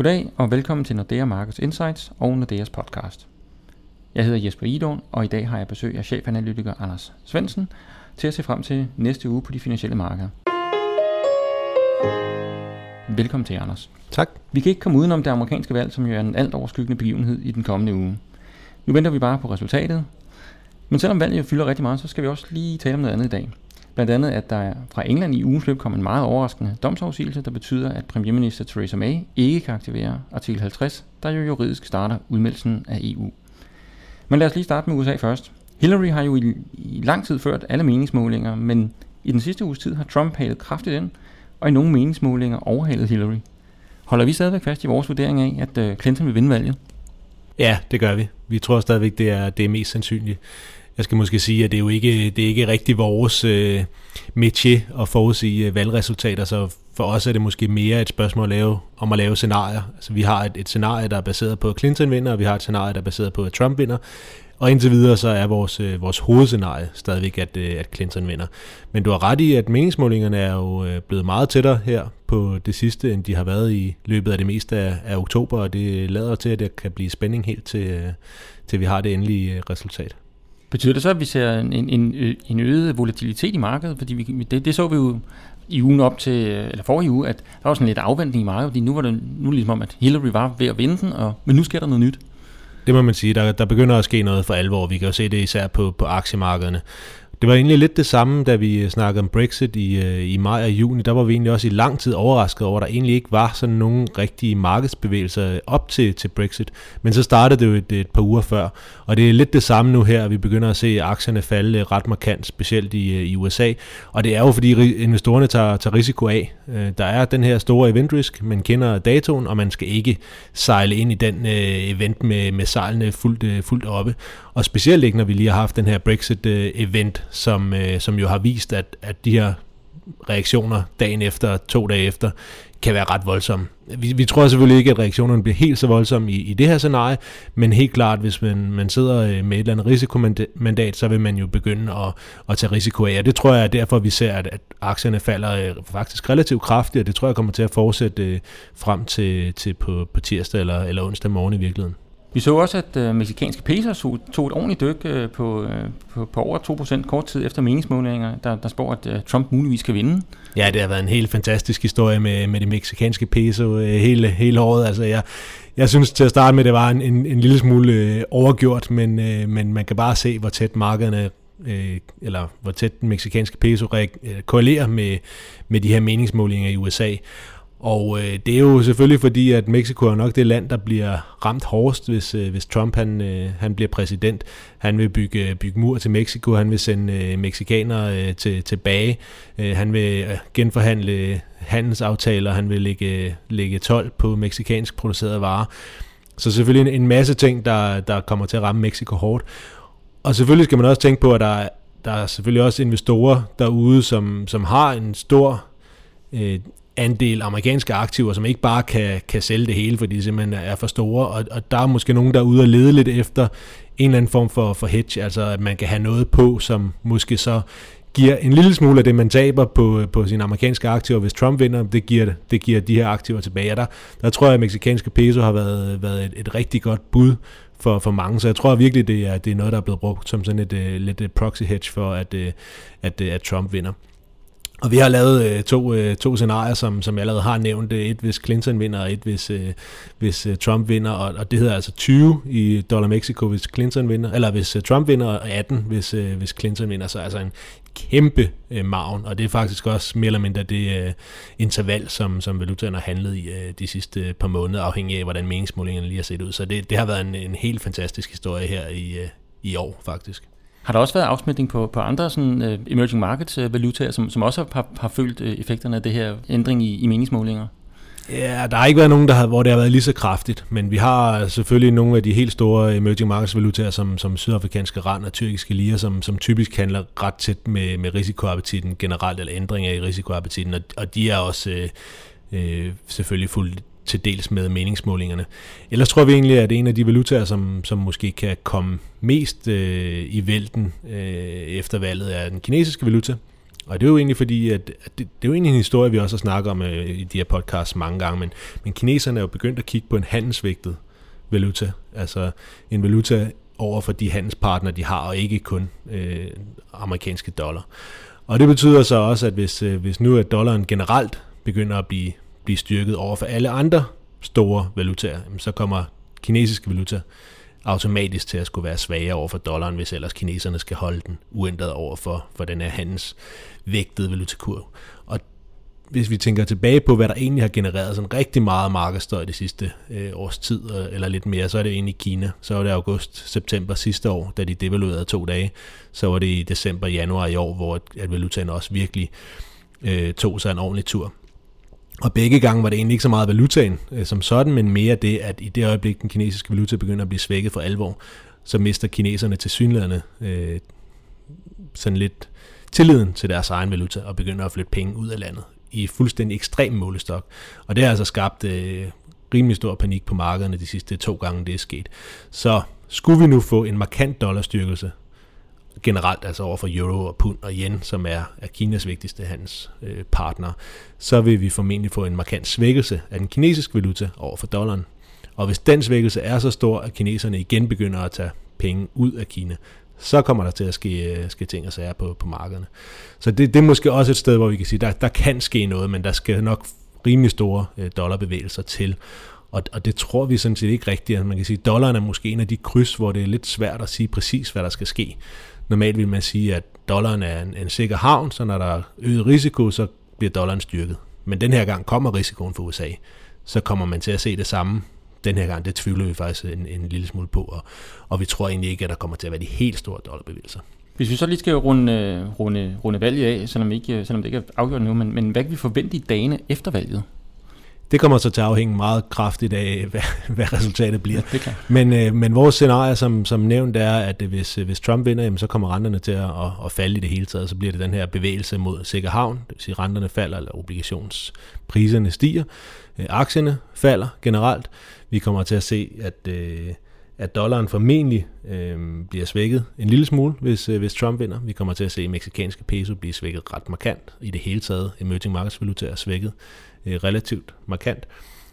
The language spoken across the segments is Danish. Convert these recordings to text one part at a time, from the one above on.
Goddag og velkommen til Nordea Markets Insights og Nordeas podcast. Jeg hedder Jesper Idon, og i dag har jeg besøg af chefanalytiker Anders Svensen til at se frem til næste uge på de finansielle markeder. Velkommen til, Anders. Tak. Vi kan ikke komme udenom det amerikanske valg, som jo er en alt overskyggende begivenhed i den kommende uge. Nu venter vi bare på resultatet. Men selvom valget jo fylder rigtig meget, så skal vi også lige tale om noget andet i dag. Blandt andet, at der fra England i ugens løb kom en meget overraskende domsafsigelse, der betyder, at premierminister Theresa May ikke kan aktivere artikel 50, der jo juridisk starter udmeldelsen af EU. Men lad os lige starte med USA først. Hillary har jo i, i lang tid ført alle meningsmålinger, men i den sidste uges tid har Trump halet kraftigt ind, og i nogle meningsmålinger overhalet Hillary. Holder vi stadigvæk fast i vores vurdering af, at øh, Clinton vil vinde valget? Ja, det gør vi. Vi tror stadigvæk, det er, det er mest sandsynligt. Jeg skal måske sige, at det er jo ikke, det er ikke rigtig vores øh, métier at forudsige øh, valgresultater, så for os er det måske mere et spørgsmål at lave, om at lave scenarier. Altså, vi har et, et scenarie, der er baseret på, at Clinton vinder, og vi har et scenarie, der er baseret på, at Trump vinder. Og indtil videre så er vores, øh, vores hovedscenarie stadigvæk, at, øh, at Clinton vinder. Men du har ret i, at meningsmålingerne er jo øh, blevet meget tættere her på det sidste, end de har været i løbet af det meste af, af oktober, og det lader til, at det kan blive spænding helt til, øh, til vi har det endelige øh, resultat. Betyder det så, at vi ser en, en, en øget volatilitet i markedet? Fordi vi, det, det så vi jo i ugen op til, øh, eller forrige uge, at der var sådan lidt afventning i markedet, fordi nu var det nu ligesom om, at Hillary var ved at vinde den, og, men nu sker der noget nyt. Det må man sige, der, der begynder at ske noget for alvor. Vi kan jo se det især på, på aktiemarkederne. Det var egentlig lidt det samme, da vi snakkede om Brexit i, øh, i maj og juni. Der var vi egentlig også i lang tid overrasket over, at der egentlig ikke var sådan nogen rigtige markedsbevægelser op til, til Brexit. Men så startede det jo et, et par uger før. Og det er lidt det samme nu her. Vi begynder at se aktierne falde øh, ret markant, specielt i, øh, i USA. Og det er jo fordi investorerne tager, tager risiko af. Der er den her store event risk, man kender datoen, og man skal ikke sejle ind i den event med, med sejlene fuldt, fuldt oppe. Og specielt ikke, når vi lige har haft den her Brexit-event, som, øh, som jo har vist, at, at de her reaktioner dagen efter, to dage efter, kan være ret voldsomme. Vi, vi tror selvfølgelig ikke, at reaktionerne bliver helt så voldsomme i, i det her scenarie, men helt klart, hvis man, man sidder øh, med et eller andet risikomandat, så vil man jo begynde at, at tage risiko af. Og det tror jeg er derfor, vi ser, at, at aktierne falder øh, faktisk relativt kraftigt, og det tror jeg kommer til at fortsætte øh, frem til, til på, på tirsdag eller, eller onsdag morgen i virkeligheden. Vi så også, at øh, meksikanske pesos tog et ordentligt dyk øh, på, øh, på, på over 2% kort tid efter meningsmålinger, der, der spår, at øh, Trump muligvis kan vinde. Ja, det har været en helt fantastisk historie med, med det meksikanske peso øh, hele, hele året. Altså, jeg, jeg synes til at starte med, det var en, en, en lille smule øh, overgjort, men, øh, men man kan bare se, hvor tæt markederne øh, eller hvor tæt den meksikanske peso øh, korrelerer med, med de her meningsmålinger i USA. Og øh, det er jo selvfølgelig fordi, at Mexico er nok det land, der bliver ramt hårdest, hvis, øh, hvis Trump han, øh, han bliver præsident. Han vil bygge, øh, bygge mur til Mexico, han vil sende øh, mexikanere øh, til, tilbage, øh, han vil øh, genforhandle handelsaftaler, han vil lægge, lægge 12 på meksikansk producerede varer. Så selvfølgelig en, en masse ting, der, der kommer til at ramme Mexico hårdt. Og selvfølgelig skal man også tænke på, at der, der er selvfølgelig også investorer derude, som, som har en stor øh, andel amerikanske aktiver, som ikke bare kan, kan sælge det hele, fordi de simpelthen er for store, og, og der er måske nogen, der er ude og lede lidt efter en eller anden form for, for hedge, altså at man kan have noget på, som måske så giver en lille smule af det, man taber på, på sine amerikanske aktiver, hvis Trump vinder, det giver, det giver de her aktiver tilbage. Og der, der tror jeg, at meksikanske peso har været, været et, et rigtig godt bud for, for mange, så jeg tror virkelig, det er, det er noget, der er blevet brugt som sådan et, øh, lidt øh, proxy hedge for, at, øh, at, at Trump vinder. Og vi har lavet øh, to, øh, to scenarier, som, som jeg allerede har nævnt. Øh, et hvis Clinton vinder, og et hvis, øh, hvis øh, Trump vinder. Og, og det hedder altså 20 i dollar Mexico, hvis Clinton vinder. Eller hvis øh, Trump vinder, og 18, hvis, øh, hvis Clinton vinder. Så altså en kæmpe øh, maven. Og det er faktisk også mere eller mindre det øh, interval, som, som valutaen har handlet i øh, de sidste øh, par måneder, afhængig af, hvordan meningsmålingerne lige har set ud. Så det, det har været en, en helt fantastisk historie her i, øh, i år, faktisk. Har der også været afsmitning på, på andre sådan, uh, emerging markets uh, valutaer, som, som også har, har følt uh, effekterne af det her ændring i, i meningsmålinger? Ja, der har ikke været nogen, der har, hvor det har været lige så kraftigt, men vi har selvfølgelig nogle af de helt store emerging markets valutaer, som, som sydafrikanske rand og tyrkiske lire, som, som typisk handler ret tæt med, med risikoappetitten generelt, eller ændringer i risikoappetitten, og, og de er også øh, øh, selvfølgelig fuldt til dels med meningsmålingerne. Ellers tror vi egentlig, at en af de valutaer, som, som måske kan komme mest øh, i vælten øh, efter valget, er den kinesiske valuta. Og det er jo egentlig fordi, at, at det, det er jo egentlig en historie, vi også har snakket om øh, i de her podcasts mange gange, men, men kineserne er jo begyndt at kigge på en handelsvægtet valuta, altså en valuta over for de handelspartnere, de har, og ikke kun øh, amerikanske dollar. Og det betyder så også, at hvis, øh, hvis nu at dollaren generelt begynder at blive, blive styrket over for alle andre store valutaer, så kommer kinesiske valuta automatisk til at skulle være svagere over for dollaren, hvis ellers kineserne skal holde den uændret over for, for den her handelsvægtede valutakurv. Og hvis vi tænker tilbage på, hvad der egentlig har genereret sådan rigtig meget markedsstøj det sidste øh, års tid, øh, eller lidt mere, så er det egentlig Kina. Så var det august-september sidste år, da de devaluerede to dage. Så var det i december-januar i år, hvor at valutaen også virkelig øh, tog sig en ordentlig tur. Og begge gange var det egentlig ikke så meget valutaen øh, som sådan, men mere det, at i det øjeblik, den kinesiske valuta begynder at blive svækket for alvor, så mister kineserne til synlædende øh, sådan lidt tilliden til deres egen valuta og begynder at flytte penge ud af landet i fuldstændig ekstrem målestok. Og det har altså skabt øh, rimelig stor panik på markederne de sidste to gange, det er sket. Så skulle vi nu få en markant dollarstyrkelse, generelt altså over for euro og pund og yen, som er, er Kinas vigtigste handelspartner, øh, så vil vi formentlig få en markant svækkelse af den kinesiske valuta over for dollaren. Og hvis den svækkelse er så stor, at kineserne igen begynder at tage penge ud af Kina, så kommer der til at ske, øh, ske ting og sager på, på markederne. Så det, det er måske også et sted, hvor vi kan sige, der, der kan ske noget, men der skal nok rimelig store øh, dollarbevægelser til. Og, og det tror vi sådan set ikke rigtigt. Altså, man kan sige, at dollaren er måske en af de kryds, hvor det er lidt svært at sige præcis, hvad der skal ske. Normalt vil man sige, at dollaren er en, en sikker havn, så når der er øget risiko, så bliver dollaren styrket. Men den her gang kommer risikoen for USA. Så kommer man til at se det samme den her gang. Det tvivler vi faktisk en, en lille smule på, og, og vi tror egentlig ikke, at der kommer til at være de helt store dollarbevægelser. Hvis vi så lige skal runde, runde, runde valget af, selvom, ikke, selvom det ikke er afgjort nu, men, men hvad kan vi forvente i dagene efter valget? Det kommer så til at afhænge meget kraftigt af, hvad, hvad resultatet bliver. Ja, det men, øh, men vores scenarie, som, som nævnt, er, at hvis, hvis Trump vinder, jamen, så kommer renterne til at, at, at falde i det hele taget. Så bliver det den her bevægelse mod sikker havn. Det vil sige, renterne falder, eller obligationspriserne stiger. Øh, aktierne falder generelt. Vi kommer til at se, at... Øh, at dollaren formentlig øh, bliver svækket en lille smule, hvis, øh, hvis Trump vinder. Vi kommer til at se meksikanske peso blive svækket ret markant. I det hele taget, emerging markets valuta er svækket øh, relativt markant.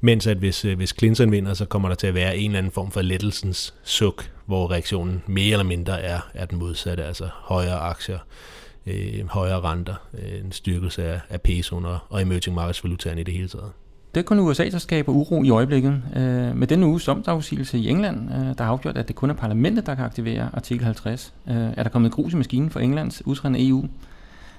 Mens at hvis, øh, hvis Clinton vinder, så kommer der til at være en eller anden form for lettelsens suk, hvor reaktionen mere eller mindre er, er den modsatte, altså højere aktier, øh, højere renter, øh, en styrkelse af, af pesoen og, og emerging markets valutaen i det hele taget. Det er kun USA, der skaber uro i øjeblikket. Øh, med denne uges domsafsigelse i England, øh, der har afgjort, at det kun er parlamentet, der kan aktivere artikel 50, øh, er der kommet grus i maskinen for Englands udtræden af EU.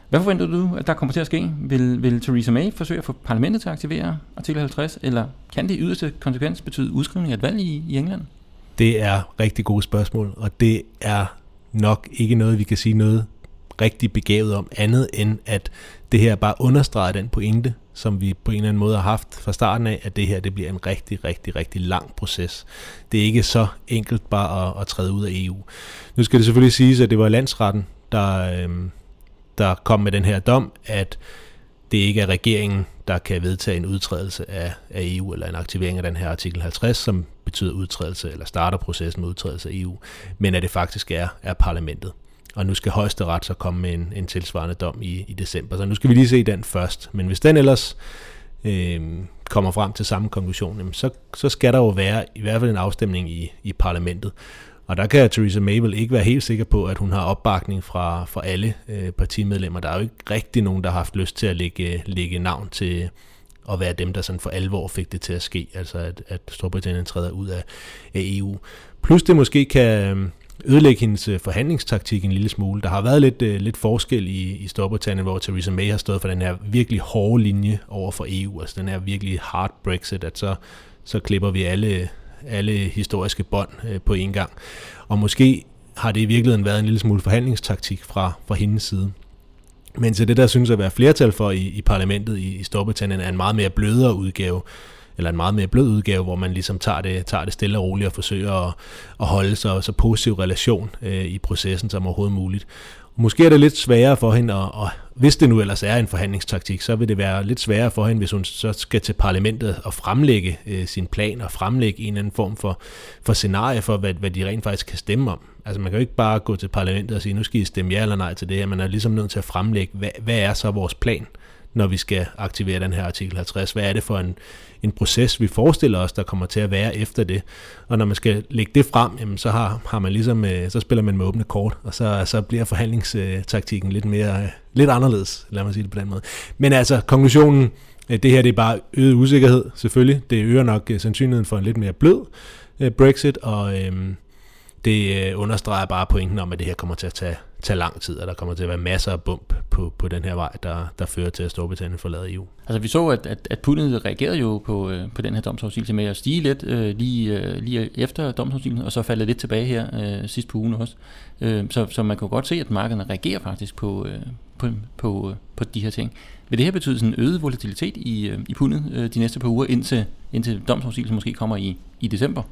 Hvad forventer du, at der kommer til at ske? Vil, vil Theresa May forsøge at få parlamentet til at aktivere artikel 50, eller kan det i yderste konsekvens betyde udskrivning af et valg i, i England? Det er rigtig gode spørgsmål, og det er nok ikke noget, vi kan sige noget rigtig begavet om, andet end at det her bare understreger den pointe, som vi på en eller anden måde har haft fra starten af, at det her det bliver en rigtig, rigtig, rigtig lang proces. Det er ikke så enkelt bare at, at træde ud af EU. Nu skal det selvfølgelig siges, at det var landsretten, der, øh, der kom med den her dom, at det ikke er regeringen, der kan vedtage en udtrædelse af, af EU, eller en aktivering af den her artikel 50, som betyder udtrædelse, eller starter processen med udtrædelse af EU, men at det faktisk er, er parlamentet. Og nu skal højesteret så komme med en, en tilsvarende dom i, i december. Så nu skal vi lige se den først. Men hvis den ellers øh, kommer frem til samme konklusion, jamen så, så skal der jo være i hvert fald en afstemning i, i parlamentet. Og der kan Theresa May vel ikke være helt sikker på, at hun har opbakning fra, fra alle øh, partimedlemmer. Der er jo ikke rigtig nogen, der har haft lyst til at lægge, lægge navn til at være dem, der sådan for alvor fik det til at ske, altså at, at Storbritannien træder ud af, af EU. Plus det måske kan, ødelægge hendes øh, forhandlingstaktik en lille smule. Der har været lidt, øh, lidt forskel i, i Storbritannien, hvor Theresa May har stået for den her virkelig hårde linje over for EU, altså den her virkelig hard Brexit, at så, så klipper vi alle, alle historiske bånd øh, på en gang. Og måske har det i virkeligheden været en lille smule forhandlingstaktik fra, fra hendes side. Men til det, der synes at være flertal for i, i parlamentet i, i Storbritannien, er en meget mere blødere udgave eller en meget mere blød udgave, hvor man ligesom tager det, tager det stille og roligt og forsøger at, at holde sig så positiv relation øh, i processen som overhovedet muligt. Måske er det lidt sværere for hende, og, og hvis det nu ellers er en forhandlingstaktik, så vil det være lidt sværere for hende, hvis hun så skal til parlamentet og fremlægge øh, sin plan og fremlægge en eller anden form for, for scenarie for, hvad, hvad de rent faktisk kan stemme om. Altså man kan jo ikke bare gå til parlamentet og sige, nu skal I stemme ja eller nej til det her. Man er ligesom nødt til at fremlægge, hvad, hvad er så vores plan? Når vi skal aktivere den her artikel 50. Hvad er det for en, en proces, vi forestiller os, der kommer til at være efter det? Og når man skal lægge det frem, jamen, så, har, har man ligesom, øh, så spiller man med åbne kort, og så, så bliver forhandlingstaktikken lidt, mere, øh, lidt anderledes, lad mig sige det på den måde. Men altså, konklusionen, øh, det her det er bare øget usikkerhed, selvfølgelig. Det øger nok øh, sandsynligheden for en lidt mere blød Brexit, og øhm, det understreger bare pointen om, at det her kommer til at tage tage lang tid, og der kommer til at være masser af bump på, på den her vej, der, der fører til, at Storbritannien forlader EU. Altså vi så, at, at, at Putin reagerede jo på, øh, på den her domsafsigelse med at stige lidt øh, lige, øh, lige efter domsafsigelsen, og så falde lidt tilbage her øh, sidst på ugen også. Øh, så, så man kan godt se, at markederne reagerer faktisk på, øh, på, på, øh, på de her ting. Vil det her betyde sådan en øget volatilitet i, øh, i pundet øh, de næste par uger, indtil, indtil domsafsigelsen måske kommer i, i december?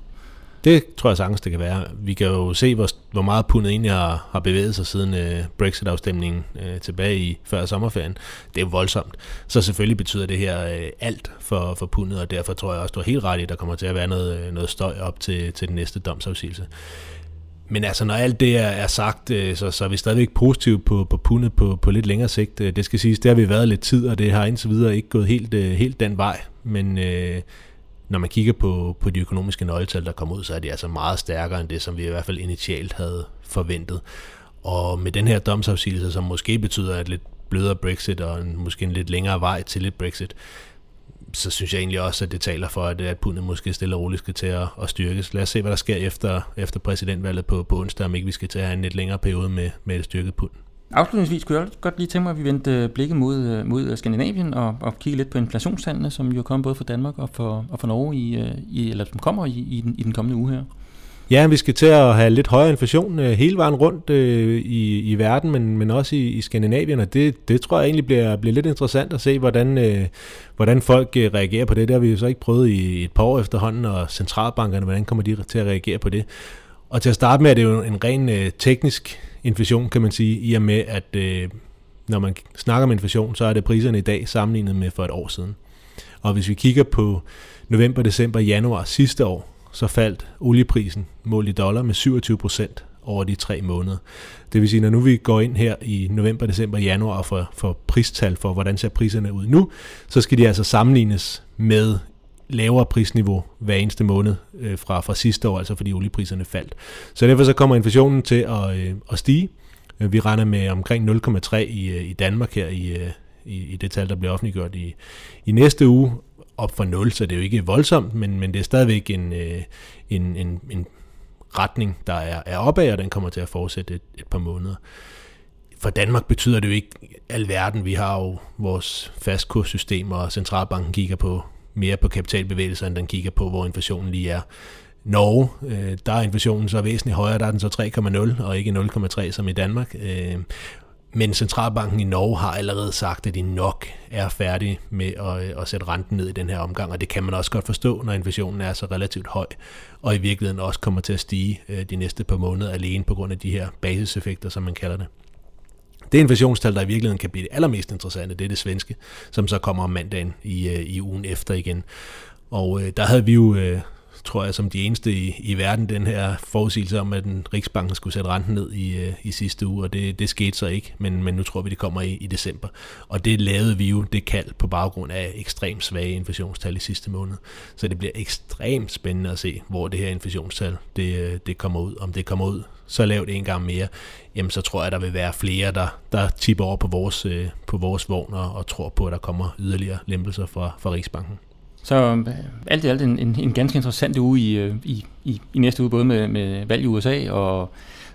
Det tror jeg sagtens, det kan være. Vi kan jo se, hvor, hvor meget pundet egentlig har, har bevæget sig siden øh, Brexit-afstemningen øh, tilbage i før sommerferien. Det er voldsomt. Så selvfølgelig betyder det her øh, alt for, for pundet, og derfor tror jeg også, du har helt ret i, at der kommer til at være noget, øh, noget støj op til, til den næste domsafsigelse. Men altså, når alt det er, er sagt, øh, så, så er vi stadigvæk positive på, på pundet på, på lidt længere sigt. Øh, det skal siges, det har vi været lidt tid, og det har indtil videre ikke gået helt, helt den vej. Men øh, når man kigger på, på de økonomiske nøgletal, der kommer ud, så er de altså meget stærkere end det, som vi i hvert fald initialt havde forventet. Og med den her domsafsigelse, som måske betyder et lidt blødere Brexit og en, måske en lidt længere vej til et Brexit, så synes jeg egentlig også, at det taler for, at, at pundet måske stille og roligt skal til at, at styrkes. Lad os se, hvad der sker efter, efter præsidentvalget på, på onsdag, om ikke vi skal til at have en lidt længere periode med, med et styrket pund. Afslutningsvis kunne jeg godt lige tænke mig, at vi vendte øh, blikket mod, øh, mod øh, Skandinavien og, og kigge lidt på inflationstallene, som jo kommer både fra Danmark og for, og for Norge, i, i, eller som kommer i, i, den, i den kommende uge her. Ja, vi skal til at have lidt højere inflation øh, hele vejen rundt øh, i, i verden, men, men også i, i Skandinavien, og det, det tror jeg egentlig bliver, bliver lidt interessant at se, hvordan, øh, hvordan folk øh, reagerer på det. Det har vi jo så ikke prøvet i et par år efterhånden, og centralbankerne, hvordan kommer de til at reagere på det. Og til at starte med er det jo en ren øh, teknisk inflation, kan man sige, i og med, at øh, når man snakker om inflation, så er det priserne i dag sammenlignet med for et år siden. Og hvis vi kigger på november, december, januar sidste år, så faldt olieprisen målt i dollar med 27 procent over de tre måneder. Det vil sige, når nu vi går ind her i november, december, januar og får, får pristal for, hvordan ser priserne ud nu, så skal de altså sammenlignes med lavere prisniveau hver eneste måned øh, fra, fra sidste år, altså fordi oliepriserne faldt. Så derfor så kommer inflationen til at, øh, at stige. Øh, vi regner med omkring 0,3 i, øh, i Danmark her i, øh, i, i det tal, der bliver offentliggjort i, i næste uge, op for 0, så det er jo ikke voldsomt, men, men det er stadigvæk en, øh, en, en, en retning, der er, er opad, og den kommer til at fortsætte et, et par måneder. For Danmark betyder det jo ikke alverden. Vi har jo vores fastkurssystem, og centralbanken kigger på mere på kapitalbevægelser, end den kigger på, hvor inflationen lige er. Norge, øh, der er inflationen så væsentligt højere, der er den så 3,0 og ikke 0,3 som i Danmark. Øh, men centralbanken i Norge har allerede sagt, at de nok er færdige med at, øh, at sætte renten ned i den her omgang, og det kan man også godt forstå, når inflationen er så relativt høj, og i virkeligheden også kommer til at stige øh, de næste par måneder alene på grund af de her basiseffekter, som man kalder det. Det inflationstal, der i virkeligheden kan blive det allermest interessante, det er det svenske, som så kommer om mandagen i, øh, i ugen efter igen. Og øh, der havde vi jo, øh, tror jeg, som de eneste i, i verden, den her forudsigelse om, at den Riksbanken skulle sætte renten ned i, øh, i sidste uge, og det, det skete så ikke, men, men nu tror vi, det kommer i, i december. Og det lavede vi jo, det kald på baggrund af ekstremt svage inflationstal i sidste måned. Så det bliver ekstremt spændende at se, hvor det her inflationstal, det, øh, det kommer ud. Om det kommer ud så lavt en gang mere, jamen så tror jeg, der vil være flere, der, der tipper over på vores, øh, på vores vogn og, og tror på, at der kommer yderligere lempelser fra, fra Rigsbanken. Så øh, alt i alt en, en, en ganske interessant uge i, øh, i, i, i næste uge, både med, med valg i USA og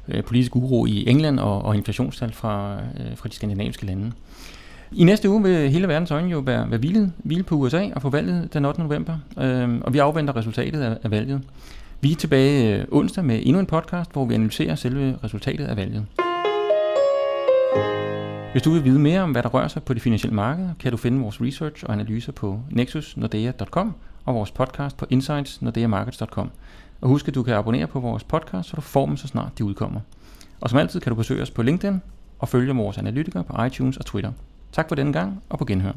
øh, politisk uro i England og, og inflationstal fra, øh, fra de skandinaviske lande. I næste uge vil hele verdens øjne jo være, være hvile, hvile på USA og få valget den 8. november, øh, og vi afventer resultatet af, af valget. Vi er tilbage øh, onsdag med endnu en podcast, hvor vi analyserer selve resultatet af valget. Hvis du vil vide mere om, hvad der rører sig på det finansielle marked, kan du finde vores research og analyser på nexusnordea.com og vores podcast på insightsnordeamarkets.com. Og husk, at du kan abonnere på vores podcast, så du får dem så snart de udkommer. Og som altid kan du besøge os på LinkedIn og følge vores analytikere på iTunes og Twitter. Tak for denne gang, og på genhør.